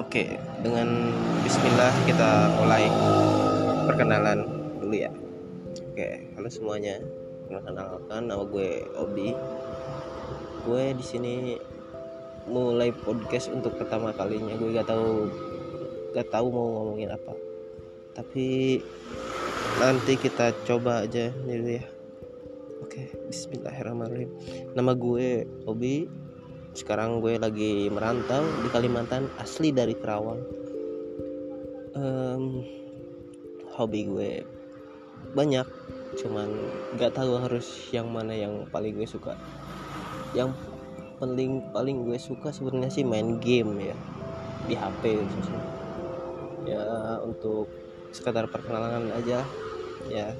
Oke, dengan bismillah kita mulai perkenalan dulu ya. Oke, halo semuanya. Perkenalkan nama gue Obi. Gue di sini mulai podcast untuk pertama kalinya. Gue gak tahu gak tahu mau ngomongin apa. Tapi nanti kita coba aja dulu ya. Oke, bismillahirrahmanirrahim. Nama gue Obi, sekarang gue lagi merantau di Kalimantan asli dari Kerawang. Um, hobi gue banyak cuman nggak tahu harus yang mana yang paling gue suka. Yang paling paling gue suka sebenarnya sih main game ya di HP khususnya. Ya untuk sekedar perkenalan aja ya